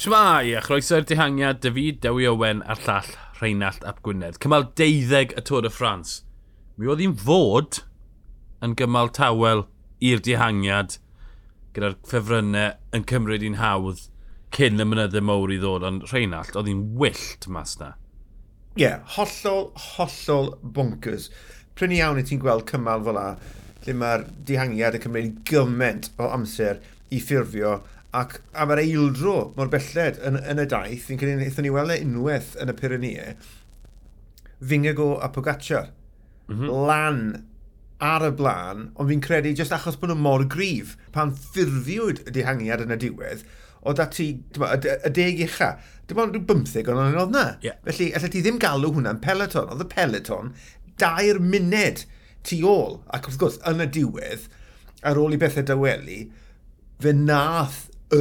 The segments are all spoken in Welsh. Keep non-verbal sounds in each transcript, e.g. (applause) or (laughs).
Shmai, a chroeso'r dihangiad, David Dewi Owen a'r llall Rheinald Ap Gwynedd. Cymal deuddeg y Tôr y Ffrans. Mi oedd hi'n fod yn gymal tawel i'r dihangiad gyda'r ffefrynnau yn cymryd i'n hawdd cyn y mynyddau mowr i ddod, ond Rheinald, oedd hi'n wyllt mas na. Ie, yeah, hollol, hollol bonkers. Pryn iawn i ti'n gweld cymal fel la, lle mae'r dihangiad yn cymryd gymaint o amser i ffurfio ac am yr eildro mor belled yn, yn y daith, fi'n credu wnaethon ni weld e unwaith yn y Pyrenee, Fingago a Pogacar, mm -hmm. lan ar y blaen, ond fi'n credu jyst achos bod nhw mor gryf, pan ffurfiwyd y dihangiad yn y diwedd, o da ti, dyma, y deg ucha, dim ond rhyw bymtheg ond o'n oedd na. Yeah. Felly, allai ti ddim galw hwnna'n peleton, oedd y peleton dair muned tu ôl, ac wrth gwrs, yn y diwedd, ar ôl i bethau dyweli, fe nath y,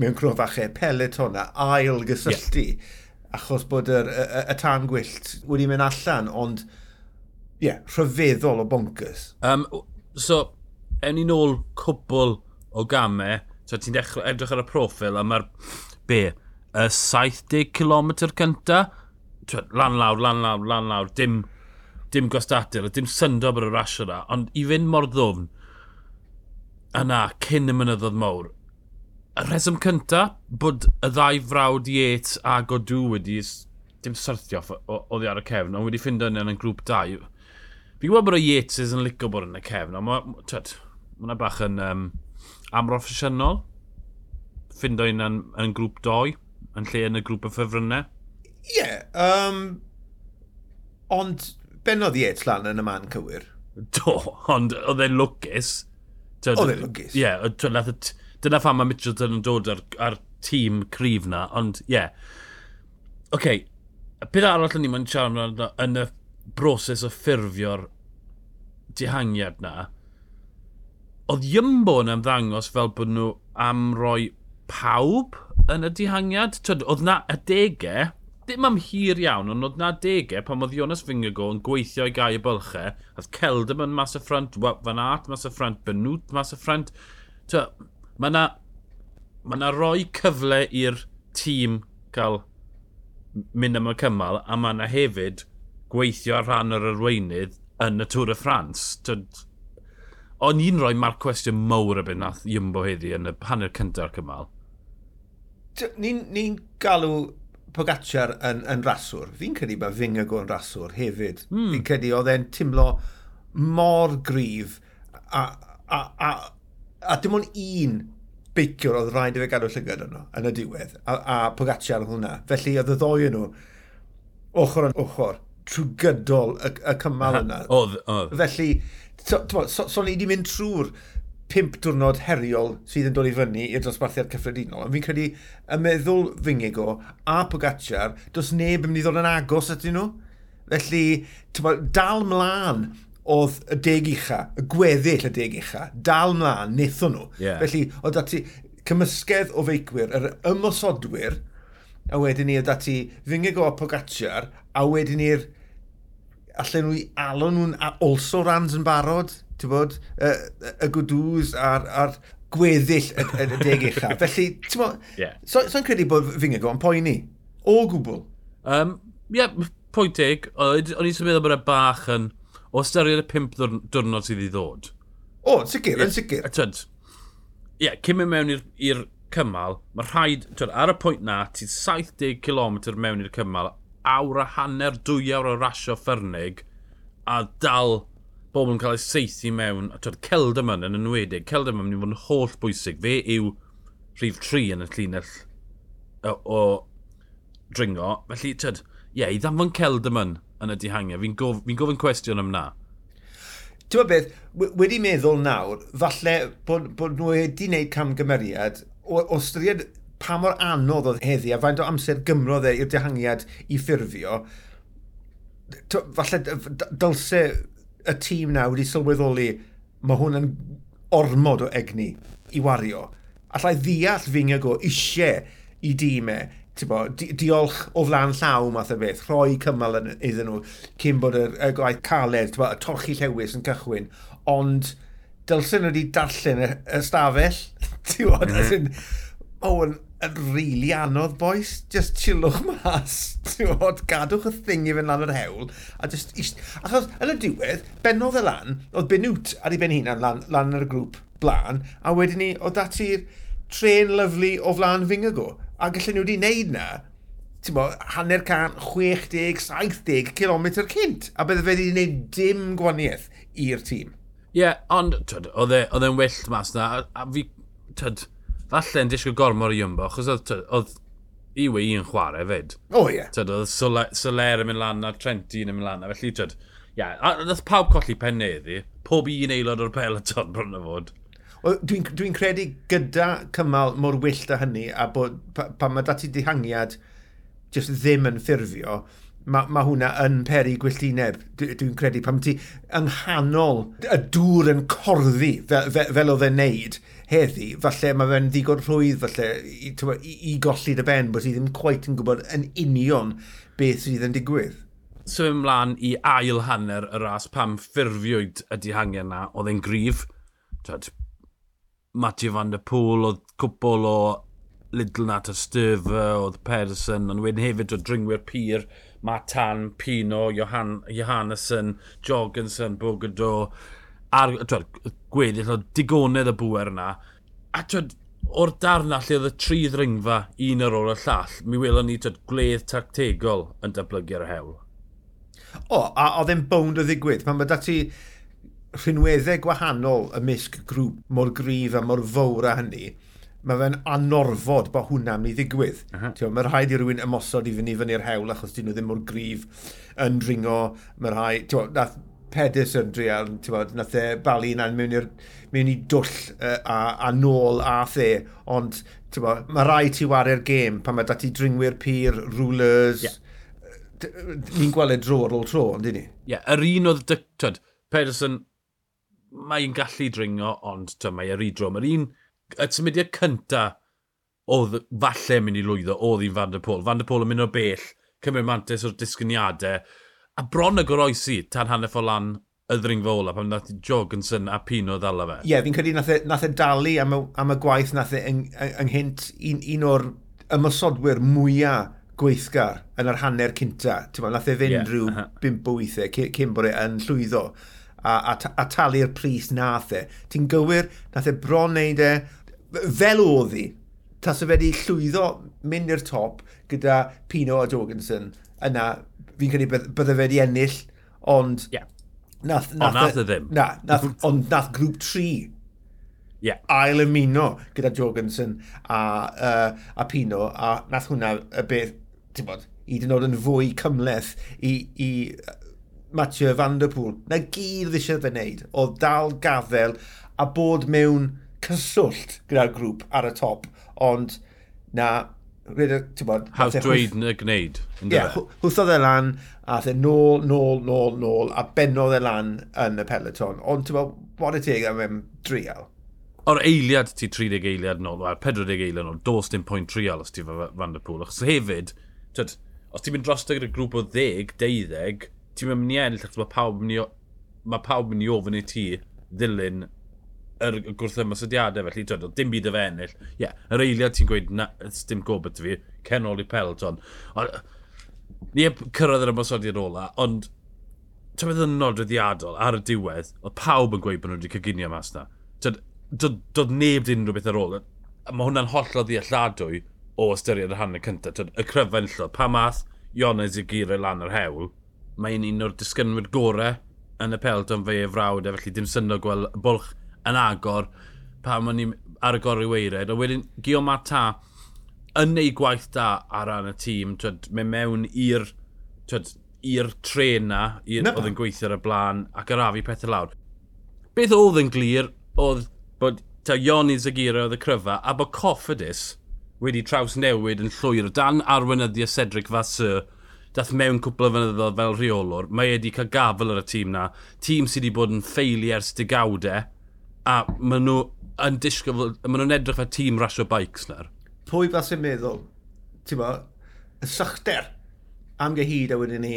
mewn cnofachau peleton a ail gysylltu, yeah. achos bod y, y, y tan gwyllt wedi mynd allan, ond ie, yeah, rhyfeddol o bonkers. Um, so, ewn ni nôl cwbl o gamau, so ti'n edrych ar y profil, a mae'r be, y 70 km cynta, lan lawr, lan lawr, lan lawr, dim, dim gostadur, dim syndod ar y rasio yna, ond i fynd mor ddwfn, yna, cyn y mynyddodd mawr, y rheswm cyntaf bod y ddau frawd Yates a Godw wedi dim syrthio oedd ar y cefn, ond wedi ffind yn yn grŵp 2. Fi'n gwybod bod y Yates yn licio bod yn y cefn, ond mae hwnna bach yn um, amroffesiynol. Ffind o'n yn, yn grŵp 2, yn lle yn y grŵp y ffefrynnau. Ie, yeah, um, ond benodd Yates lan yn y man cywir. Do, (laughs) ond oedd e'n lwcus. Oedd e'n lwcus. Ie, yeah, Dyna pham mae Mitchelton yn dod ar, ar tîm cryf na, ond ie. Yeah. Oce, okay. beth arall ni mae'n siarad amdano yn y broses o ffurfio'r dihangiad na, oedd Jumbo yn ymddangos fel bod nhw am roi pawb yn y dihangiad. Twyd, oedd na y degau, dim am hir iawn, ond oedd na degau pan oedd Jonas Fingergo yn gweithio i gau y bylchau, oedd Celdam yn mas y ffrant, Van Art mas y ffrant, Benwt mas y ffrant. Twyd, mae yna ma na roi cyfle i'r tîm cael mynd am y cymal, a mae yna hefyd gweithio ar rhan yr arweinydd yn y Tŵr y Ffrans. O'n i'n rhoi marc cwestiwn mowr y byd nath Iwmbo heddi yn y hanner cyntaf cymal. Ni'n ni galw Pogacar yn, yn raswr. Fi'n credu bod Fingago yn raswr hefyd. Mm. Fi'n credu oedd e'n timlo mor gryf a, a, a, a dim ond un beiciwr oedd rhaid i fe gadw llygad yno yn y diwedd, a, a Pogacar oedd hwnna. Felly oedd y ddoi nhw, ochr yn ochr, trwy gydol y, y cymal yna. Oedd, oedd. Felly, so, so, so ni wedi mynd trwy'r pimp diwrnod heriol sydd yn dod i fyny i'r dosbarthiad cyffredinol. Ond fi'n credu y meddwl Fingigo a Pogacar, does neb yn mynd i ddod yn agos ydyn nhw. Felly, dal mlaen oedd y deg ucha, y gweddill y deg ucha, dal mlaen, nethon nhw. Yeah. Felly, oedd dati cymysgedd o feicwyr, yr ymosodwyr, a wedyn ni oedd dati fyngeg o Pogacar, a wedyn ni'r allan nhw i alon nhw'n also rans yn barod, ti'n bod, y, y gwdws a'r, ar gweddill y, y, y deg ucha. (laughs) Felly, ti'n bod, yeah. so'n so credu bod fyngeg o'n poeni? O gwbl. Um, Ie, yeah, pwynt teg. O'n i'n meddwl bod y bach yn o ystyried y pimp diwrnod sydd i ddod. O, sicr, yn sicr. Ie, yeah, cyn mynd mewn i'r cymal, mae rhaid, twyd, ar y pwynt na, ti'n 70 km mewn i'r cymal, awr a hanner, dwy awr o rasio ffyrnig, a dal bobl yn cael eu seithi mewn, a tyd, Celdamon yn enwedig, Celdamon yn mynd i fod yn holl bwysig, fe yw rhif 3 yn y llinell o, o dringo, felly, twyd, ie, yeah, i ddanfon Celdamon yn y dihangiau. Fi'n gof, fi gofyn cwestiwn am na. Ti'n beth, wedi meddwl nawr, falle bod, bod nhw wedi gwneud camgymeriad o, o styried pa mor anodd oedd heddi a faint o amser gymrodd e i'r dihangiad i ffurfio, falle dylse y tîm na wedi sylweddoli mae hwn yn ormod o egni i wario. Allai ddeall fy nghygo eisiau i dîmau e bo, di diolch o flan llaw math o beth, rhoi cymal yn, iddyn nhw cyn bod y, y gwaith caled, bo, y torchi llewis yn cychwyn, ond dylsyn nhw wedi darllen y, y stafell, ti'n bod, mm. -hmm. yn, o, oh, yn, yn rili really anodd, boys, just chillwch mas, (laughs) ti'n bod, gadwch y thing i fynd lan yr hewl, a just, ist... achos yn y diwedd, benodd y lan, oedd benwt ar ei ben hunan lan, lan yr grŵp blaen, a wedyn ni, oedd dati'r tren lyflu o flan Fingago A gallen nhw wedi wneud na, ti'n bo, hanner can 60-70 km cynt. A bydde fe wedi wneud dim gwaniaeth i'r tîm. Ie, yeah, ond e- oedd e'n wyllt mas na, a, a fi, tyd, falle yn disgwyl gormor i ymbo, achos oedd oedd i wei i'n chwarae fyd. O oh, ie. Yeah. Tyd, oedd Soler yn mynd lan a Trenti yn mynd lan a felly, tyd, ie, yeah, a nath pawb colli penneddi, pob un aelod o'r peloton bron o fod. Dwi'n dwi credu gyda cymal mor wyllt a hynny, a bod pa, pa mae dati dihangiad jyst ddim yn ffurfio, mae ma hwnna yn peri gwylltineb, dwi'n dwi credu, pam ti yng nghanol y dŵr yn corddi fel, fel, fel oedd e'n neud heddi, falle mae fe'n ddigon rhwydd falle i, i, i golli dy ben, bod ti ddim quite yn gwybod yn union beth sydd yn digwydd. So ymlaen i ail hanner y ras pam ffurfiwyd y dihangiau yna, oedd e'n grif, Matthew van der Poel, oedd cwbl o Lidl nat o Sturfer, oedd Pedersen, ond wedyn hefyd o dringwyr pyr, Matan, Pino, Johan, Johannesson, Jorgensen, Bogado, ar, gweddill o digonedd y bwer yna. A twyd, o'r darna lle oedd y tri ddringfa un ar ôl y llall, mi welon ni twyd gwledd tactegol yn datblygu'r hewl. O, a oedd e'n bwnd o ddigwydd. Pan dati rhinweddau gwahanol ymysg grŵp mor gryf a mor fawr a hynny, mae fe'n anorfod bod hwnna'n mynd i ddigwydd. Uh -huh. Mae rhaid i rywun ymosod i fyny fyny'r hewl achos dyn nhw ddim mor grif yn dringo. Mae rhaid, ti'n bod, nath Pedis yn drial, ti'n bod, nath e balu yna mewn, i'r, mewn i dwll uh, a, a nôl a the, ond ti'n bod, mae rhaid ti wario'r gêm pan mae dati dringwyr pyr, rulers, yeah. ni'n gweld e dro ar ôl tro, ond dyn ni? Ie, yeah, yr un oedd, twyd, Pedersen mae'n gallu dringo, ond ty, mae yr idro. Mae'r un, y tymudiad cynta oedd falle mynd i lwyddo, oedd i'n Van der Pôl. Van der Pôl yn mynd o bell, cymryd mantis o'r disgyniadau, a bron y goroesi tan hanner ffordd lan y ddringfa ola pan nath Jorgensen a Pino ddala fe. Ie, yeah, fi'n credu nath e, nath e dalu am y, am y gwaith nath e yng, ynghynt un, un o'r ymysodwyr mwyaf gweithgar yn yr hanner cynta. Nath e fynd yeah, rhyw uh -huh. bimp o weithiau e, cyn bod e yn llwyddo a, a, a talu'r pris nath e. Ti'n gywir, nath e bron neud e fel oedd hi. Tas o wedi llwyddo mynd i'r top gyda Pino a Jorgensen yna fi'n credu bydde fe wedi ennill, ond... Yeah. Nath, nath, ond e- nath e ddim. Na, nath, ond nath grŵp 3 yeah. ail ymuno gyda Jorgensen a, uh, a Pino, a nath hwnna y beth, ti'n bod, i dyn nhw'n fwy cymleth i, i Mathieu Van Der Poel, Na gyd ddysio fe wneud, o dal gafel a bod mewn cyswllt gyda'r grŵp ar y top, ond na Bod, Hawdd e dweud na gwneud. Ie, hwthodd e lan, a the nôl, nôl, nôl, nôl, a benodd e lan yn y peloton. Ond ti'n bod, bod y teg am em drial? O'r eiliad ti 30 eiliad nôl, a 40 eiliad nôl, dos dim pwynt trial os ti fan y pŵl. Achos hefyd, tyd, os ti'n mynd dros gyda grŵp o 10, 12, ti'n mynd i ennill, achos mae pawb mynd i, mae pawb mynd i ofyn i ti ddilyn yr gwrthymosodiadau felly, twyd, dim byd y fe ennill. Ie, yeah, yr eiliad ti'n gweud, na, dim gobeth fi, cen ôl i pelton. Ni e cyrraedd yr ymosodiad ola, ond ti'n meddwl yn nodweddiadol ar y diwedd, oedd pawb yn gweud bod nhw wedi cyginio mas na. Dod, neb dyn nhw beth ar ôl. Mae hwnna'n hollol ddealladwy o ystyried y hanner cyntaf. Y cryfenllodd, pa math Ionez i gyrau lan yr hewl, mae'n un o'r disgynwyr gorau yn y pelton fe e frawd, e, felly dim syndod gweld bwlch yn agor pan o'n ni ar y gorau weired. A wedyn, Gio Mata yn neud gwaith da ar ran y tîm, twyd, mae mewn i'r i'r tren na, oedd yn gweithio ar y blaen, ac yr afi pethau lawr. Beth oedd yn glir, oedd bod ta Ioni Zagira oedd y cryfa, a bod Coffidus wedi traws newid yn llwyr dan arwynyddiau Cedric Fasur dath mewn cwpl o fynyddoedd fel rheolwr, mae wedi cael gafel ar y tîm na. Tîm sydd wedi bod yn ffeili ers digawdau, a maen nhw yn disgwyl, maen nhw'n edrych fel tîm rasio bikes na'r. Pwy fel sy'n meddwl, ti'n bo, y sychder am gyhyd a wedyn ni,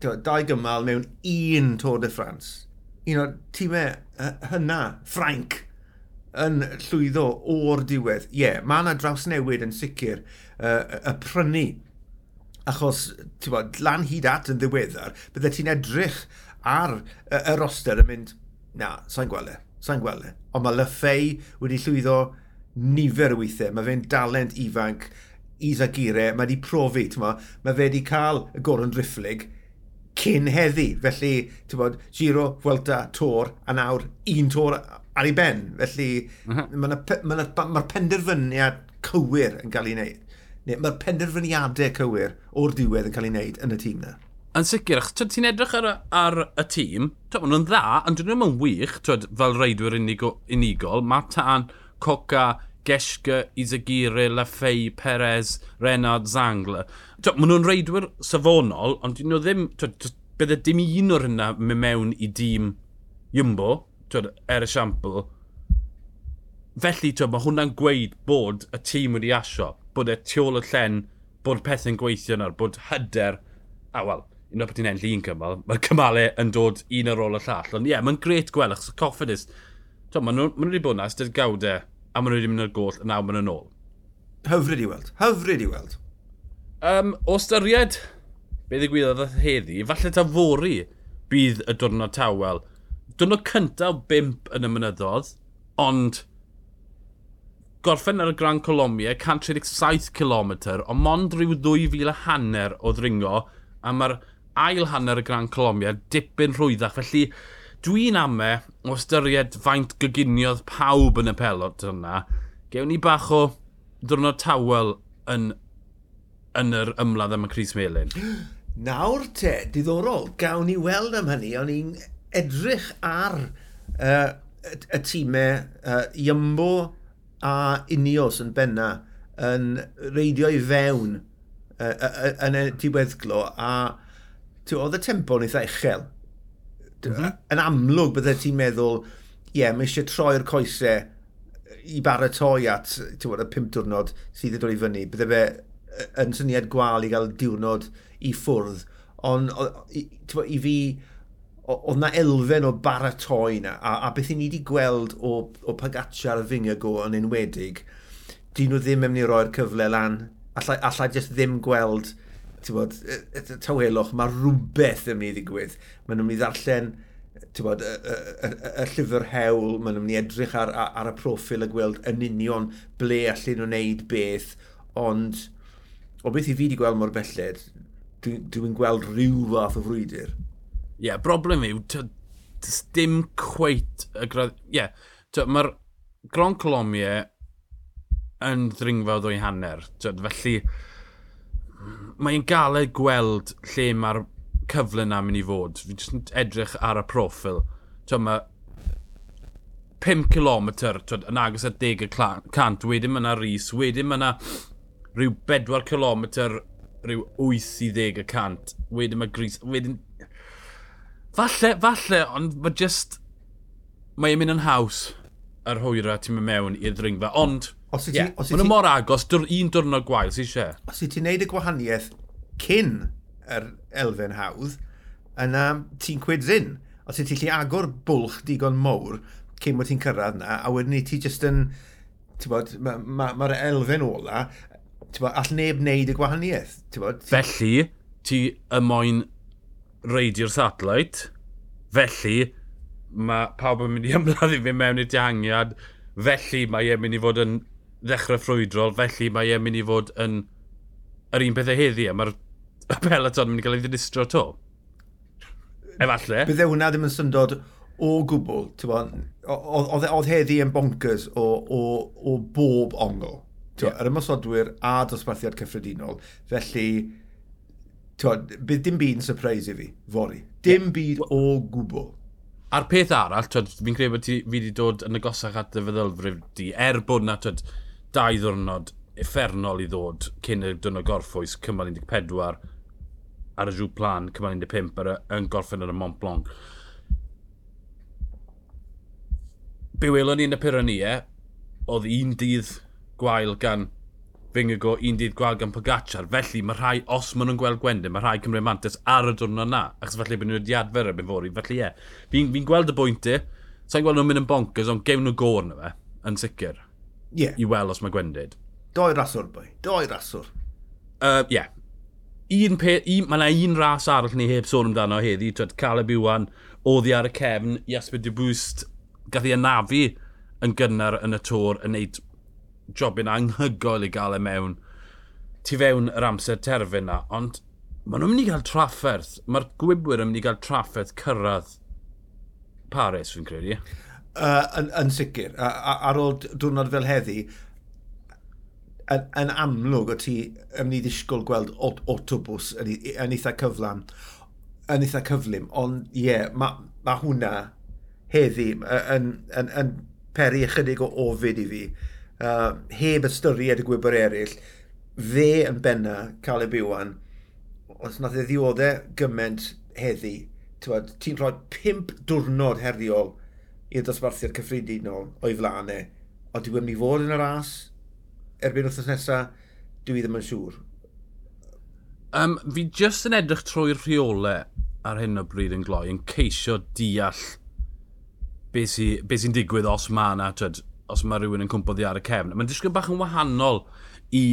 bo, dau gymal mewn un Tôr de France. Un o'r tîmau hynna, Ffrainc, yn llwyddo o'r diwedd. Ie, yeah, mae yna draws newid yn sicr, uh, y prynu achos, ti'n bod, lan hyd at yn ddiweddar, bydde ti'n edrych ar y, y roster yn mynd, na, sa'n gweld e, sa'n gweld e. Ond mae Lyffei wedi llwyddo nifer o weithiau, mae fe'n dalent ifanc, Isa Gire, mae wedi profi, ma, mae fe wedi cael y goron drifflig cyn heddi. Felly, ti'n bod, Giro, Vuelta, Tor, a nawr un Tor ar ei ben. Felly, uh -huh. mae'r ma, ma, ma penderfyniad cywir yn cael ei wneud mae'r penderfyniadau cywir o'r diwedd yn cael ei wneud yn y tîm na. Yn sicr, achos ti'n edrych ar, ar y tîm, maen nhw'n dda, ond dyn nhw'n wych, twyd, fel reidwyr unigol, unigol mae ta'n Coca, Geshka, Izagiri, Lafei, Perez, Renard, Zangler. Twyd, maen nhw'n reidwyr safonol, ond dyn nhw ddim, twyd, bydde dim un o'r hynna mynd mewn i dîm Jumbo, twyd, er esiampl. Felly, twyd, mae hwnna'n gweud bod y tîm wedi asio bod e tu ôl y llen, bod pethau'n gweithio nawr, bod hyder, a wel, un o'r beth i'n enll un cymal, mae'r cymalau yn dod un ar ôl y llall. Ond ie, yeah, mae'n gret gweld, achos y coffidus, maen nhw wedi bod na, ystod gawdau, e, a maen nhw wedi mynd i'r goll, a nawr maen nhw'n ôl. Hyfryd i weld, hyfryd i weld. Um, o styried, be ddigwyddodd heddi, falle ta fori bydd y diwrnod tawel. Dwrnod cyntaf o bimp yn y mynyddodd, ond gorffen ar y Gran Colombia, 137 km, ond mond rhyw 2,000 hanner o ddringo, a mae'r ail hanner y Gran Colombia dipyn rhwyddach. Felly, dwi'n ame, o ystyried faint gyginiodd pawb yn y pelot yna, gewn ni bach o ddwrnod tawel yn, yn yr ymladd am y Cris Melin. (gasps) Nawr te, diddorol, gawn ni weld am hynny, ond i'n edrych ar uh, y, y, y tîmau uh, Iambo, a Unios yn benna yn reidio i fewn yn y diweddglo a oedd y tempo yn eitha uchel. Mm -hmm. Yn amlwg byddai ti'n meddwl, ie, yeah, mae eisiau troi'r coesau i baratoi at bod, y pum diwrnod sydd wedi dod i fyny. Bydde fe yn syniad gwael i gael diwrnod i ffwrdd. Ond i, i fi, oedd na elfen o baratoi na, a, a beth i ni wedi gweld o, o Pagaccia ar y Fingago yn enwedig, dyn nhw ddim yn mynd i roi'r cyfle lan, allai, allai just ddim gweld bod, tawelwch, mae rhywbeth yn mynd i ddigwydd. Mae nhw'n mynd i ddarllen bod, y, y, y, y, llyfr hewl, mae nhw'n mynd i edrych ar, ar y proffil a gweld yn union ble allan nhw'n neud beth, ond o beth i fi wedi gweld mor belled, dwi'n dwi gweld rhyw fath o frwydr yeah, broblem yw, dim cweit y gradd... Ie, yeah, mae'r Gron Colomia yn ddringfa o'i hanner. Tyd, felly, mae'n galed gweld lle mae'r cyfle na mynd i fod. Fi jyst edrych ar y profil. Tyd, mae 5 km tyd, yn agos at 10 cant, wedyn mae yna ris, wedyn mae yna rhyw 4 km, rhyw 8 i 10 cant, wedyn mae gris, wedyn Falle, falle, ond mae just... Mae'n mynd yn haws yr hwyra ti'n mynd mewn i'r ddringfa, ond... Os i ti, yeah, os i ti, mor agos, dwr, un diwrnod gwael, sy'n eisiau. Os i ti'n neud y gwahaniaeth cyn yr elfen hawdd, yna ti'n cwidsyn. Os i ti lli agor bwlch digon mowr cyn bod ti'n cyrraedd na, a wedyn i ti just yn... Mae'r ma, ma, ma elfen ola, bod, all neb wneud y gwahaniaeth. Bod, ti... Felly, ti y moyn reidio'r satellite, felly mae pawb yn mynd i (laughs) ymladd i fi mewn i'r dihangiad, felly mae e'n mynd i fod yn ddechrau ffrwydrol, felly mae e'n mynd i fod yn yr un pethau heddi, a mae'r (laughs) peleton yn mynd i gael ei ddinistro to. Efalle. Bydde hwnna ddim yn syndod o gwbl, e, oedd heddi yn bonkers o, o, o bob ongl. Twa, yeah. Yr ymosodwyr a dosbarthiad cyffredinol, felly Bydd dim byd yn surprise i fi, fori. Dim yeah. byd o gwbl. A'r peth arall, fi'n credu bod ti, fi wedi dod yn agosach at y feddylfrif di, er bod na twyd, dau ddwrnod effernol i ddod cyn y dwrnod gorffwys, cymal 14, ar y jw plan, cymal 15, ar y, yn gorffen ar y Mont Blanc. Be welon ni yn y Pyrrhenie, oedd un dydd gwael gan go un dydd gweld gan Pogacar. Felly mae rhai, os maen nhw'n gweld Gwendyn, mae rhai Cymru Mantis ar y diwrnod na. Achos felly bod nhw wedi adfer y fori. Felly ie, yeah. fi'n fi gweld y bwynt e. i. Sa'n gweld nhw'n mynd yn bonkers, ond gewn nhw gôr na fe, yn sicr. Ie. Yeah. I weld os mae Gwendyd. Doi raswr, boi. Doi raswr. Ie. Uh, yeah. Un pe, un, mae yna un ras arall ni heb sôn amdano heddi. Twyd, Caleb Iwan, oddi ar y cefn, Jasper Dibwst, gath i anafu yn gynnar yn y tor yn neud jobyn anghygol i gael e mewn tu fewn yr amser terfyn na, ond maen nhw'n mynd i gael trafferth. Mae'r gwybwyr yn mynd i gael trafferth cyrraedd Paris, fi'n credu. Uh, yn, yn sicr, a, a, ar ôl diwrnod fel heddi, yn, yn amlwg o ti yn mynd i ddisgwyl gweld aut autobws yn, yn eitha cyflam, yn eitha cyflym, ond ie, yeah, mae ma hwnna heddi yn, yn, yn peri ychydig o ofid i fi uh, heb ystyried y gwybod eraill, fe yn benna cael y bywan, ond nath e ddioddau gymaint heddi, ti'n rhoi pimp diwrnod heriol i'r dosbarthiad cyffredinol o'i flanau, ond dwi e wedi fod yn y ras erbyn wrthnos nesaf, dwi ddim yn siŵr. Um, fi jyst yn edrych trwy'r rheolau ar hyn o bryd yn gloi yn ceisio deall beth sy'n be sy digwydd os mae yna os mae rhywun yn cwmpodd i ar y cefn. Mae'n disgwyl bach yn wahanol i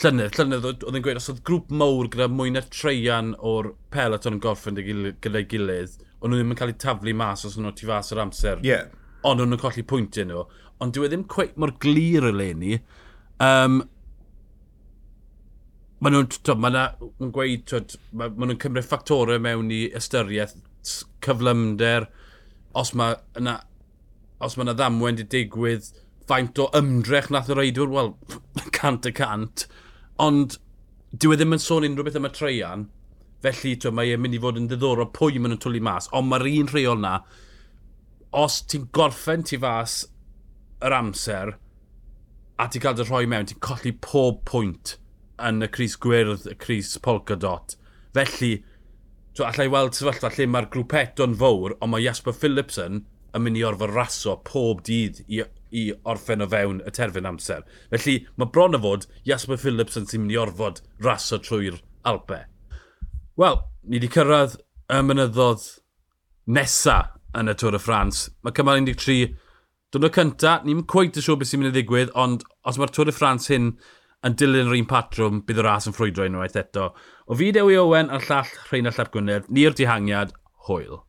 llynydd. Llynydd oedd yn gweud, os oedd grŵp mawr gyda mwy na treian o'r peloton yn gorffen gyda'i gilydd, ond nhw ddim yn cael eu taflu mas os nhw tu fas yr amser. Yeah. Ond nhw'n colli pwyntiau nhw. Ond dwi e ddim cweith mor glir y leni. Um, Mae nhw'n ma na, gweud, twyd, ma, ma nhw'n cymryd ffactorau mewn i ystyriaeth, cyflymder, os mae yna os mae yna ddamwen wedi digwydd, faint o ymdrech nath y reidwr, wel, (laughs) cant y cant. Ond dyw e ddim yn sôn unrhyw beth am y treian, felly twy, mae e'n mynd i fod yn ddiddorol pwy maen nhw'n twlu mas. Ond mae'r un rheol na, os ti'n gorffen ti fas yr amser, a ti'n cael dy rhoi mewn, ti'n colli pob pwynt yn y Cris Gwyrdd, y Cris Polka Dot. Felly, twy, allai weld sefyllfa lle mae'r grwpeto'n fawr, ond mae Jasper Philipson yn mynd i orfod raso pob dydd i, i orffen o fewn y terfyn amser. Felly mae bron o fod Jasper Philipson sy'n mynd i orfod raso trwy'r Alpe. Wel, ni wedi cyrraedd y mynyddodd nesa yn y Tôr y Ffrans. Mae cymal 13, dwrnod cynta, ni'n cweith yn siŵr beth sy'n mynd i ddigwydd, ond os mae'r Tôr y Ffrans hyn yn dilyn yr un patrwm, bydd y ras yn ffrwydro unwaith eto. O fi Dewi Owen a'r llall Rheina Llap Gwynedd, ni'r dihangiad, hwyl.